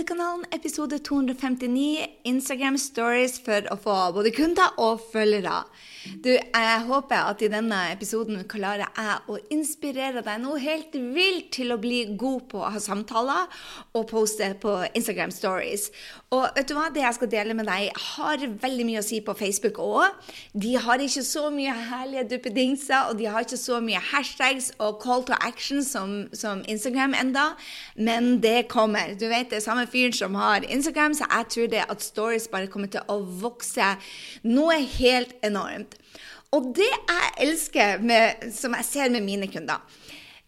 Kundekanalen, episode 259, Instagram stories for å få både kunder og følgere. Du, jeg håper at i denne episoden klarer jeg å inspirere deg noe helt vilt til å bli god på å ha samtaler og poste på Instagram stories. Og vet du hva, det jeg skal dele med deg, har veldig mye å si på Facebook òg. De har ikke så mye herlige duppedingser, og de har ikke så mye hashtags og call to action som, som Instagram enda, men det kommer. Du vet, det er samme fyren som har Instagram, så jeg tror det at stories bare kommer til å vokse noe helt enormt. Og det jeg elsker, med, som jeg ser med mine kunder,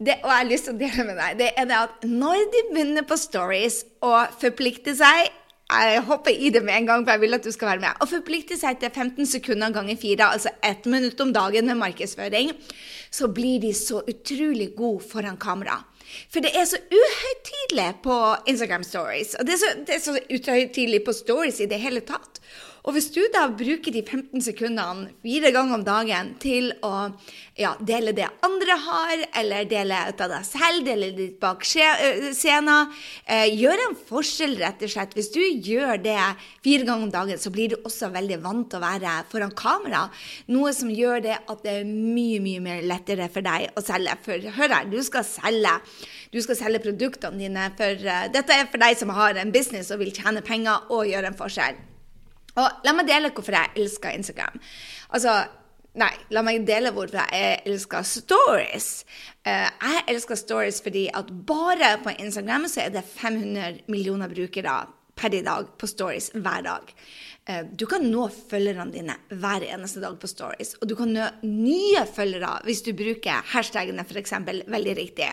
det, og jeg har lyst til å dele med deg, det er det at når de begynner på stories og forplikter seg jeg hopper i det med en gang, for jeg vil at du skal være med. Og forplikte seg til 15 sekunder ganger 4, altså 1 minutt om dagen med markedsføring, så blir de så utrolig gode foran kamera. For det er så uhøytidelig på Instagram stories. Og det er så, det så uhøytidelig på stories i det hele tatt. Og hvis du da bruker de 15 sekundene fire ganger om dagen til å ja, dele det andre har, eller dele ut av deg selv, dele litt bak scenen, eh, gjør en forskjell, rett og slett. Hvis du gjør det fire ganger om dagen, så blir du også veldig vant til å være foran kamera. Noe som gjør det at det er mye, mye mer lettere for deg å selge. For hør her, du skal selge. Du skal selge produktene dine. For uh, dette er for deg som har en business og vil tjene penger og gjøre en forskjell. Og la meg dele hvorfor jeg elsker Instagram. Altså, nei, la meg dele hvorfor jeg elsker stories. Uh, jeg elsker stories fordi at bare på Instagram så er det 500 millioner brukere per i dag på stories hver dag. Eh, du kan nå følgerne dine hver eneste dag på stories. Og du kan nå nye følgere hvis du bruker hashtagene f.eks. veldig riktig.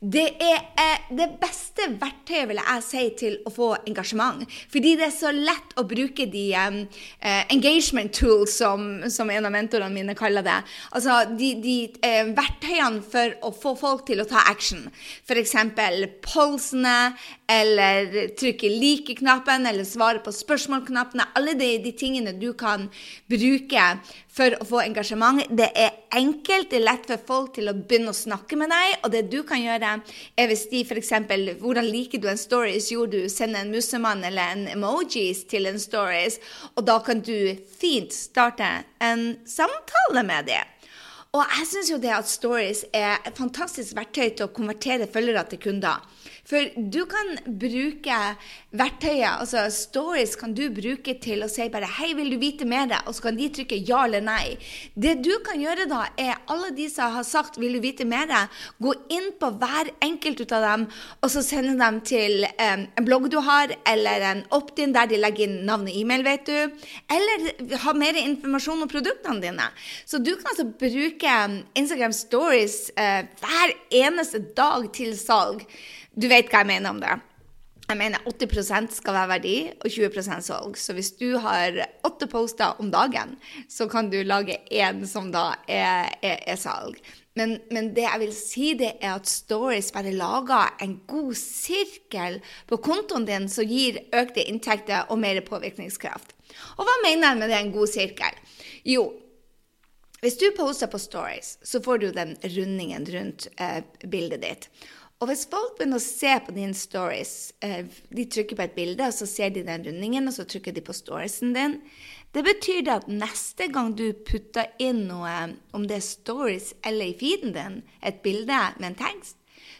Det er eh, det beste verktøyet, vil jeg si, til å få engasjement. Fordi det er så lett å bruke de um, engagement tools, som, som, en av mentorene mine kaller det. Altså de, de verktøyene for å få folk til å ta action. F.eks. polsene, eller trykke like-knappen, eller svare på spørsmål-knappene alle de, de, tingene du kan bruke for å få engasjement. Det er enkelt, det er lett for folk til å begynne å snakke med deg. Og det du kan gjøre, er hvis de f.eks. Hvordan liker du en stories? Jo, du sender en musemann eller en emojis til en stories, og da kan du fint starte en samtale med dem. Og jeg syns jo det at stories er et fantastisk verktøy til å konvertere følgere til kunder. For du kan bruke verktøyet, altså stories kan du bruke til å si bare 'Hei, vil du vite mer?' Og så kan de trykke ja eller nei. Det du kan gjøre da, er alle de som har sagt 'Vil du vite mer?' Gå inn på hver enkelt ut av dem, og så sende dem til um, en blogg du har, eller en opt-in der de legger inn navn og e-mail, vet du. Eller ha mer informasjon om produktene dine. Så du kan altså bruke Instagram stories uh, hver eneste dag til salg. Du vet hva jeg mener om det. Jeg mener 80% skal være verdi og 20% salg. Så hvis du har åtte poster om dagen, så kan du lage én som da er, er, er salg. Men, men, det jeg vil si, det er at Stories bare lager en god sirkel på kontoen din som gir økte inntekter og mer påvirkningskraft. Og hva mener jeg med det en god sirkel? Jo, hvis du poster på Stories, så får du den rundingen rundt eh, bildet ditt. Og hvis folk begynner å se på dine stories, eh, de trykker på et bilde, og så ser de den rundingen, og så trykker de på storiesen din, det betyr det at neste gang du putter inn noe, om det er stories eller i feeden din, et bilde med en tekst,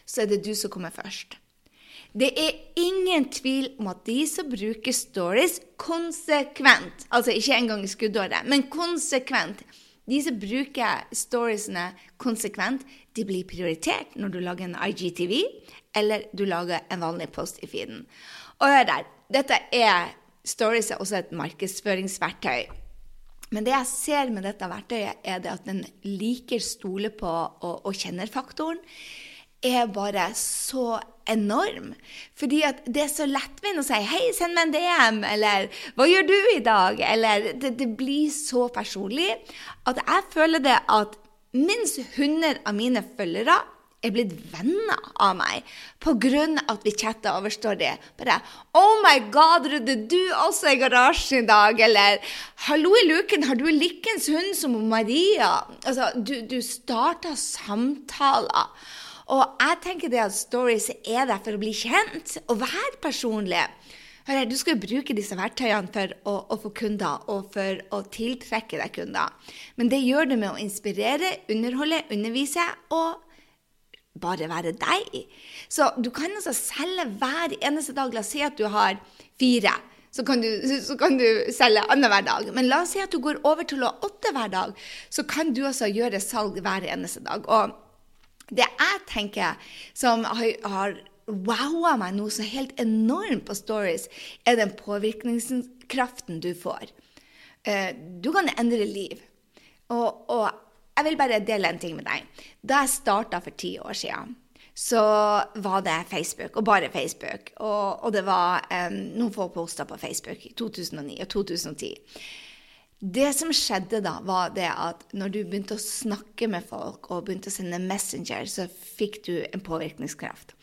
så er det du som kommer først. Det er ingen tvil om at de som bruker stories konsekvent, altså ikke engang i skuddåret, men konsekvent, de som bruker storiesene konsekvent, de blir prioritert når du lager en IGTV eller du lager en vanlig post i feeden. Og hør der, dette er stories er også et markedsføringsverktøy. Men det jeg ser med dette verktøyet, er det at den liker stole på og, og kjenner faktoren er bare så enorm. Fordi at det er så lettvint å si 'Hei, send meg en DM', eller 'Hva gjør du i dag?' Eller det, det blir så personlig at jeg føler det at minst 100 av mine følgere er blitt venner av meg pga. at vi chatta over story. Bare 'Oh my God, Rudde, du også i garasjen i dag?' Eller 'Hallo i luken, har du likens hund som Maria?' Altså, du, du starter samtaler. Og jeg tenker det at stories er der for å bli kjent og være personlig. Hør her, Du skal jo bruke disse verktøyene for å, å, få kunder og for å tiltrekke deg kunder. Men det gjør du med å inspirere, underholde, undervise og bare være deg. Så du kan altså selge hver eneste dag. La oss si at du har fire. Så kan, du, så kan du selge annenhver dag. Men la oss si at du går over til å ha åtte hver dag. Så kan du altså gjøre salg hver eneste dag. Og det jeg tenker som har, wowa meg noe så helt enormt på stories, er den påvirkningskraften du får. Eh, du kan endre liv. Og, og jeg vil bare dele en ting med deg. Da jeg starta for ti år siden, så var det Facebook, og bare Facebook. Og, og det var um, noen få poster på Facebook i 2009 og 2010. Det som skjedde da, var det at når du begynte å snakke med folk og begynte å sende Messenger, så fikk du en påvirkningskraft.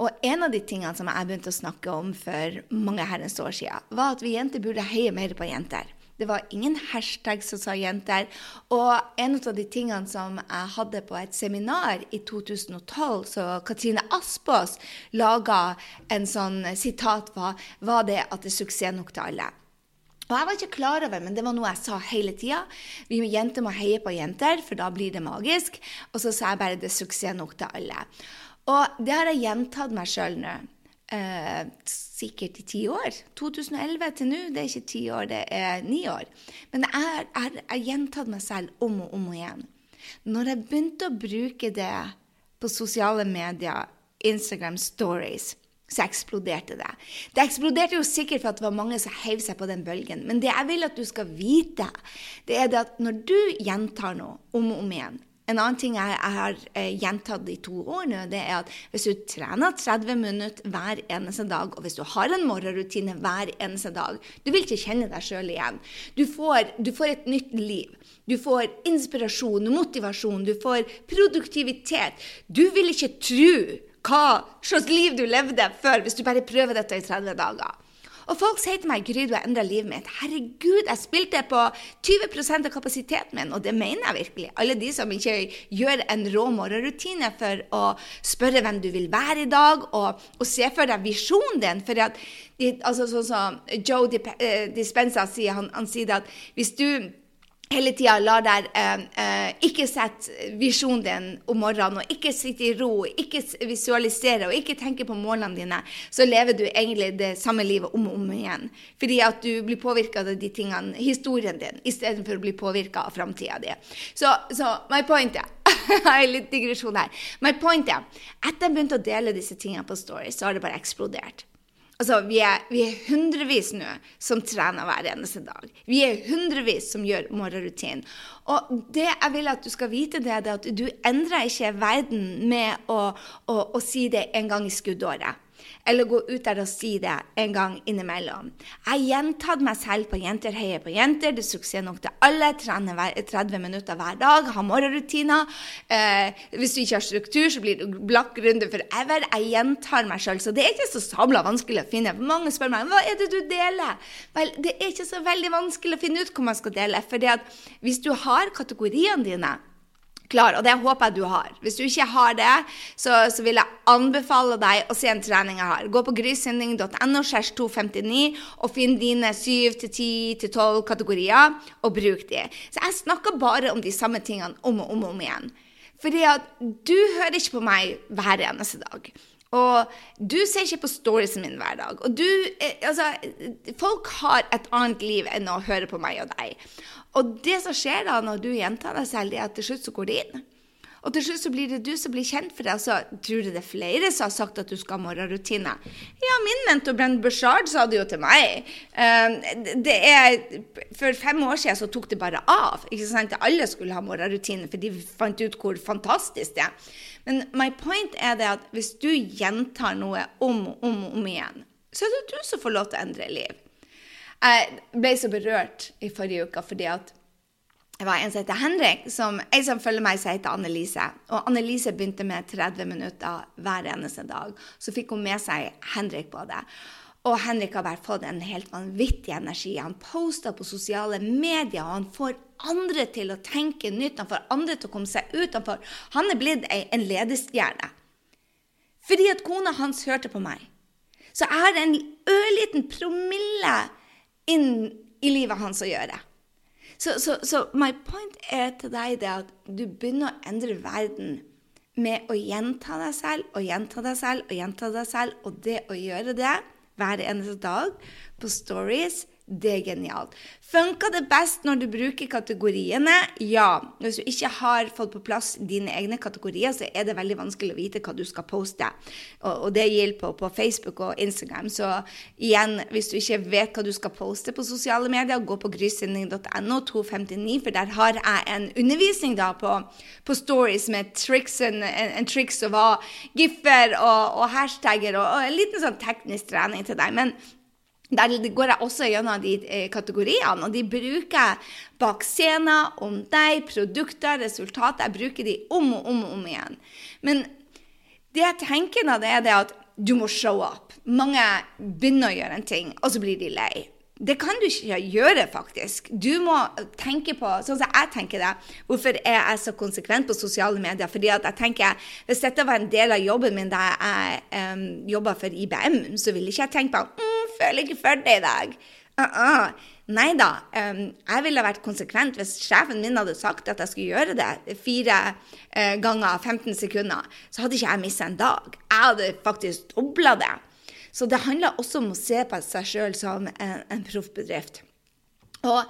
Og en av de tingene som jeg begynte å snakke om for mange herrens år siden, var at vi jenter burde heie mer på jenter. Det var ingen hashtag som sa jenter. Og en av de tingene som jeg hadde på et seminar i 2012, så Katrine Aspås laga en sånn sitat på, var det at det er suksess nok til alle. Og jeg var ikke klar over, men det var noe jeg sa hele tida. Vi jenter må heie på jenter, for da blir det magisk. Og så sa jeg bare det er suksess nok til alle. Og det har jeg gjentatt meg sjøl nå eh, sikkert i ti år. 2011 til nå, det er ikke ti år, det er ni år. Men jeg har gjentatt meg selv om og om igjen. Når jeg begynte å bruke det på sosiale medier, Instagram stories, så eksploderte det. Det eksploderte jo sikkert for at det var mange som heiv seg på den bølgen. Men det jeg vil at du skal vite, det er det at når du gjentar noe om og om igjen, en annen ting jeg, har eh, gjentatt i to år nå, det er at hvis du trener 30 minutter hver eneste dag, og hvis du har en morgenrutine hver eneste dag Du vil ikke kjenne deg sjøl igjen. Du får, du får, et nytt liv. Du får inspirasjon, motivasjon, du får produktivitet. Du vil ikke tro hva slags liv du levde før hvis du bare prøver dette i 30 dager. Og folk sier til meg Gry, du har endra livet mitt. Herregud, jeg spilte på 20% av kapasiteten min, og det mener jeg virkelig. Alle de som ikke gjør en rå morgenrutine for å spørre hvem du vil være i dag, og, og se for deg visjonen din. For at, altså, sånn som Joe Dispenza sier, han, han sier at hvis du hele tida la deg eh, eh, ikke sette visjonen din om morgenen, og ikke sitte i ro, ikke visualisere og ikke tenke på målene dine, så lever du egentlig det samme livet om og om igjen. Fordi at du blir påvirka av de tingene, historien din, istedenfor å bli påvirka av framtida di. Så, så my point er jeg har litt digresjon her. My point er, etter jeg begynte å dele disse tingene på Story, så har det bare eksplodert. Altså, vi er, vi er, hundrevis nå som trener hver eneste dag. Vi er hundrevis som gjør morgenrutinen. Og det jeg vil at du skal vite, det er at du endrer ikke verden med å, å, å si det en gang i skuddåret eller gå ut der og si det en gang innimellom. Jeg har gjentatt meg selv på Jenter heier på jenter. Det er suksess nok til alle. Trene 30 minutter hver dag. Ha morgenrutiner. Eh, hvis du ikke har struktur, så blir det blakk runde forever. Jeg gjentar meg selv. Så det er ikke så sabla vanskelig å finne. Mange spør meg hva er det du deler. Vel, det er ikke så veldig vanskelig å finne ut hvor man skal dele. For hvis du har kategoriene dine klar, og det håper jeg du har. Hvis du ikke har det, så, så vil jeg anbefale deg å se en trening jeg har. Gå på grysynding.no 259 og finn dine 7-10-12 kategorier, og bruk de. Så jeg snakker bare om de samme tingene om og om, og om igjen. Fordi at du hører ikke på meg hver eneste dag. Og du ser ikke på storiesen min hver dag. Og du, eh, altså, folk har et annet liv enn å høre på meg og deg. Og det som skjer da når du gjentar deg selv, er at til slutt så går det inn. Og til slutt så blir det du som blir kjent for deg. Så tror du det er flere som har sagt at du skal ha morgenrutine? Ja, min mentor Brenn Bushard sa det jo til meg. Ehm, det er, for fem år siden så tok det bare av. ikke sant? Alle skulle ha morgenrutine, for de fant ut hvor fantastisk det er. Men my point er det at hvis du gjentar noe om og om, om igjen, så er det du som får lov til å endre liv. Jeg ble så berørt i forrige uke fordi at det var en som heter Henrik, som ei som følger meg, som heter Annelise. Og Annelise begynte med 30 minutter hver eneste dag. Så fikk hun med seg Henrik på det. Og Henrik har bare fått en helt vanvittig energi. Han poster på sosiale medier, og han får andre til å tenke nytt. Han får andre til å komme seg ut. Han, får, han er blitt en ledestjerne. Fordi at kona hans hørte på meg. Så jeg har en ørliten promille inn i livet hans å gjøre. Så, så, så my point er til deg det at du begynner å endre verden med å gjenta deg selv og gjenta deg selv og gjenta deg selv. Og det å gjøre det hver eneste dag på stories det er genialt. Funker det best når du bruker kategoriene? Ja. Hvis du ikke har fått på plass dine egne kategorier, så er det veldig vanskelig å vite hva du skal poste. Og, og det gjelder på, på, Facebook og Instagram. Så igjen, hvis du ikke vet hva du skal poste på sosiale medier, gå på grysynding.no 259, for der har jeg en undervisning da på, på stories med tricks en, en, en triks og hva giffer og, og hashtagger og, og, en liten sånn teknisk trening til deg. Men der går jeg også gjennom de eh, kategoriene, og de bruker jeg bak scenen, om deg, produkter, resultater. Jeg bruker de om og om og om igjen. Men det jeg tenker nå, det er det at du må show up. Mange begynner å gjøre en ting, og så blir de lei. Det kan du ikke gjøre, faktisk. Du må tenke på sånn som jeg tenker det. Hvorfor er jeg så konsekvent på sosiale medier? Fordi at jeg tenker, Hvis dette var en del av jobben min da jeg um, jobba for IBM, så ville ikke jeg tenkt på mm, 'Føler ikke for det i dag'. Uh -uh. Nei da. Um, jeg ville vært konsekvent hvis sjefen min hadde sagt at jeg skulle gjøre det fire uh, ganger 15 sekunder. Så hadde ikke jeg mista en dag. Jeg hadde faktisk dobla det. Så det handler også om å se på seg sjøl som en, en proffbedrift. Og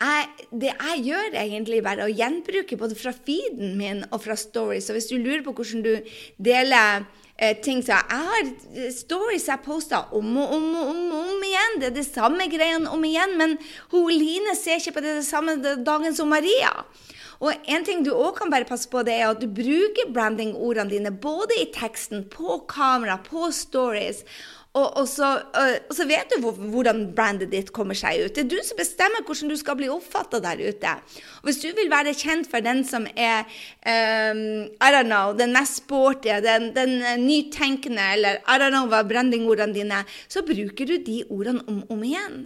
jeg, det jeg gjør, egentlig bare å gjenbruke både fra feeden min og fra stories. Så hvis du lurer på hvordan du deler eh, ting som Jeg har stories jeg poster om og om og om, om, igjen. Det er det samme greiene om igjen. Men hun Line ser ikke på det, det samme dagen som Maria. Og en ting du òg kan bare passe på, det er at du bruker branding-ordene dine både i teksten, på kamera, på stories. Og, og, så, og, så, vet du hvordan brandet ditt kommer seg ut. Det er du som bestemmer hvordan du skal bli oppfatta der ute. Og hvis du vil være kjent for den som er um, I don't know, den mest sporty, den, den nytenkende, eller I don't know hva brandingordene dine så bruker du de ordene om og om igjen.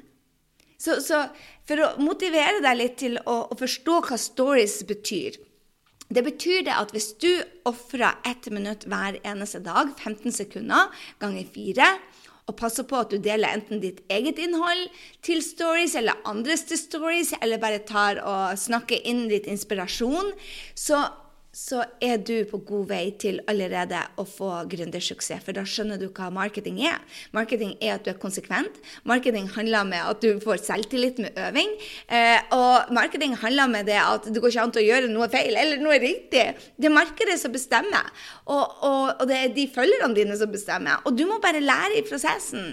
Så, så, for å motivere deg litt til å, å forstå hva stories betyr det betyr det at hvis du ofrer ett minutt hver eneste dag, 15 sekunder ganger fire, og passer på at du deler enten ditt eget innhold til stories eller andres til stories, eller bare tar og snakker inn litt inspirasjon, så så er du på god vei til allerede å få gründersuksess. For da skjønner du hva marketing er. Marketing er at du er konsekvent. Marketing handler med at du får selvtillit med øving. Eh, og marketing handler med det at det går ikke an til å gjøre noe feil eller noe riktig. Det er markedet som bestemmer, og, og, og det er de følgerne dine som bestemmer. Og du må bare lære i prosessen.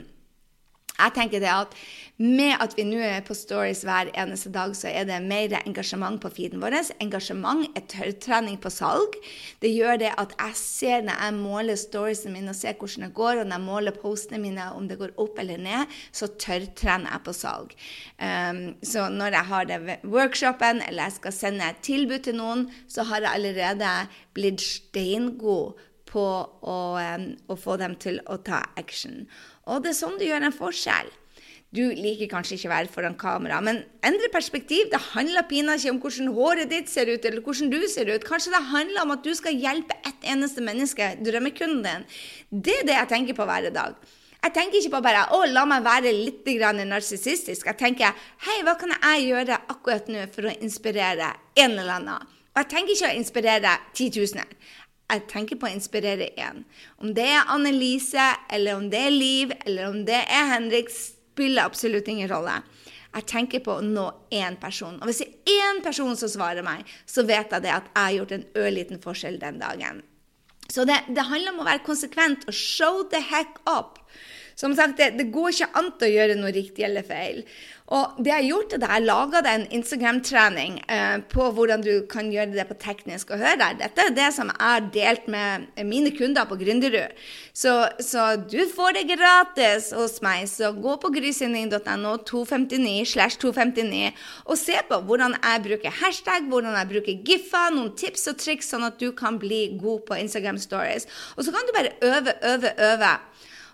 Jeg tenker det at med at vi nå er på stories hver eneste dag, så er det mer engasjement på feeden vår. Engasjement er tørrtrening på salg. Det gjør det at jeg ser når jeg måler storiesene mine og ser hvordan det går, og når jeg måler postene mine om det går opp eller ned, så tørrtrener jeg på salg. Um, så når jeg har det workshopen, eller jeg skal sende et tilbud til noen, så har jeg allerede blitt steingod på å, um, å få dem til å ta action. Og det er sånn du gjør en forskjell. Du liker kanskje ikke å være foran kamera, men endre perspektiv. Det handler pinadø ikke om hvordan håret ditt ser ut, eller hvordan du ser ut. Kanskje det handler om at du skal hjelpe ett eneste menneske, drømmekunden din. Det er det jeg tenker på hver dag. Jeg tenker ikke på bare å, la meg være litt narsissistisk. Jeg tenker hei, hva kan jeg gjøre akkurat nå for å inspirere en eller annen? Og jeg tenker ikke å inspirere titusener. Jeg tenker på å inspirere én. Om det er Annelise, eller om det er Liv, eller om det er Henriks spiller absolutt ingen rolle. Jeg tenker på å nå én person. Og hvis det er én person som svarer meg, så vet jeg det at jeg har gjort en ørliten forskjell den dagen. Så det, det handler om å være konsekvent og show the heck up. Som sagt, det, det går ikke an å gjøre noe riktig eller feil. Og det jeg har gjort, er at jeg laga en Instagram-trening eh, på hvordan du kan gjøre det på teknisk. Og hør der, dette er det som jeg har delt med mine kunder på Gründerud. Så, så, du får det gratis hos meg. Så gå på grysynding.no 259 slash 259 og se på hvordan jeg bruker hashtag, hvordan jeg bruker giffer, noen tips og triks, sånn at du kan bli god på Instagram stories. Og så kan du bare øve, øve, øve.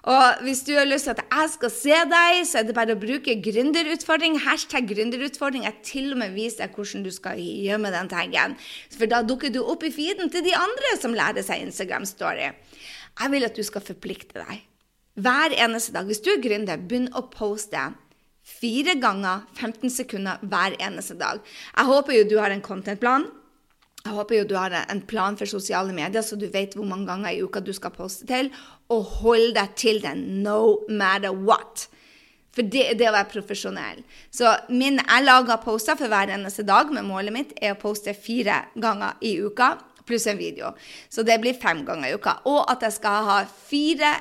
Og hvis du har lyst til at jeg skal se deg, så er det bare å bruke gründerutfordring. Hashtag gründerutfordring. Jeg til og med viser deg hvordan du skal gjøre med den taggen. For da dukker du opp i feeden til de andre som lærer seg Instagram Story. Jeg vil at du skal forplikte deg. Hver eneste dag. Hvis du er gründer, begynn å poste fire ganger 15 sekunder hver eneste dag. Jeg håper jo du har en contentplan. Jeg håper jo du har en plan for sosiale medier, så du vet hvor mange ganger i uka du skal poste til, og hold deg til den no matter what. For det er det å være profesjonell. Så min, jeg lager poster for hver eneste dag, men målet mitt er å poste fire ganger i uka pluss en video. Så det blir fem ganger i uka. Og at jeg skal ha fire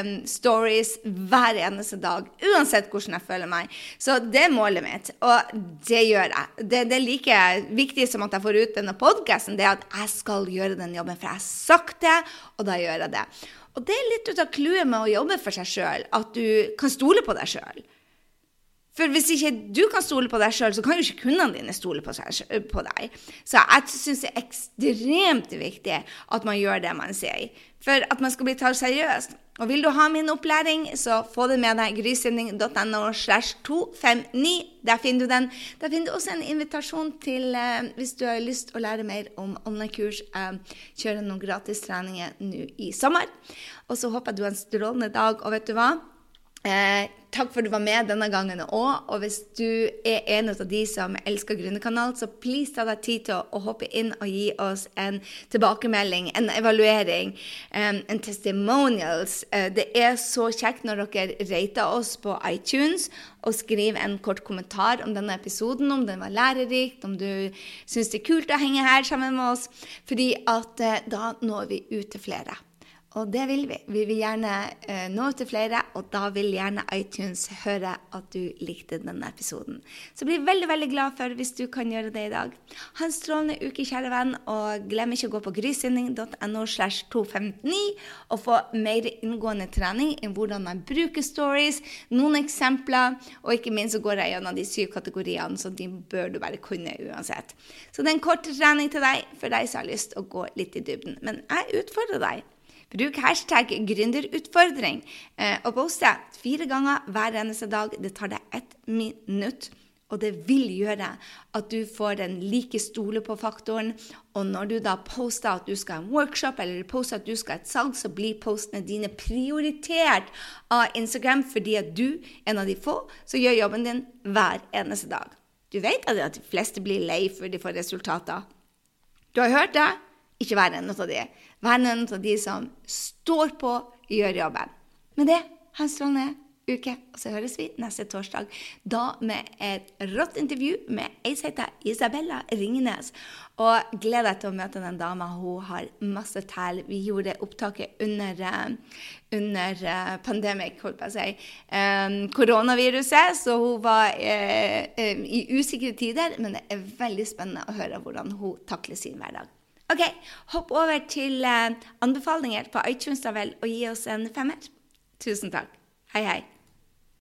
um, stories hver eneste dag, uansett hvordan jeg føler meg. Så det er målet mitt, og det gjør jeg. Det, det er like viktig som at jeg får ut denne podkasten, det er at jeg skal gjøre den jobben, for jeg har sagt det, og da gjør jeg det. Og det er litt ut av clouet med å jobbe for seg sjøl, at du kan stole på deg sjøl. For hvis ikke du kan stole på deg sjøl, så kan jo ikke kundene dine stole på, seg, på deg. Så jeg syns det er ekstremt viktig at man gjør det man sier, for at man skal bli tatt seriøst. Og vil du ha min opplæring, så få det med deg. Grysynding.no slash 259. Der finner du den. Der finner du også en invitasjon til, eh, hvis du har lyst å lære mer om online-kurs, eh, kjøre noen gratistreninger nå i sommer. Og så håper jeg du har en strålende dag. Og vet du hva? Eh, takk for at du var med denne gangen òg. Og hvis du er en av de som elsker Gründerkanal, så please ta deg tid til å, hoppe inn og gi oss en tilbakemelding, en evaluering, um, en testimonials. Eh, det er så kjekt når dere rater oss på iTunes og skriver en kort kommentar om denne episoden, om den var lærerikt, om du syns det er kult å henge her sammen med oss, fordi at eh, da når vi ut til flere. Og det vil vi. Vi vil gjerne uh, nå ut til flere, og da vil gjerne iTunes høre at du likte denne episoden. Så blir veldig veldig glad for hvis du kan gjøre det i dag. Ha en strålende uke, kjære venn, og glem ikke å gå på grysynding.no slash 259 og få mer inngående trening i hvordan man bruker stories, noen eksempler, og ikke minst så går jeg gjennom de syv kategoriene, så de bør du bare kunne uansett. Så det er en kort trening til deg for deg som har lyst til å gå litt i dybden. Men jeg utfordrer deg. Bruk hashtag gründerutfordring eh, og poste fire ganger hver eneste dag. Det tar deg ett minutt. Og det vil gjøre at du får den like stole på-faktoren. Og når du da poster at du skal ha en workshop eller poster at du skal ha et salg, så blir postene dine prioritert av Instagram fordi at du, en av de få, som gjør jobben din hver eneste dag. Du vet at de fleste blir lei før de får resultater. Du har hørt det? Ikke vær en av de. Vær til de som står på, gjør jobben. Med det, ha en strålende uke, og så høres vi neste torsdag. Da med et rått intervju med ei som Isabella Ringnes. Og gleder deg til å møte den dama. Hun har masse tæl. Vi gjorde opptaket under, uh, under uh, pandemic, holdt på å si, um, koronaviruset. Så hun var uh, i usikre tider, men det er veldig spennende å høre hvordan hun takler sin hverdag. Ok, Hopp over til uh, anbefalinger på iTunes da vel, og gi oss en femmer. Tusen takk. Hei, hei.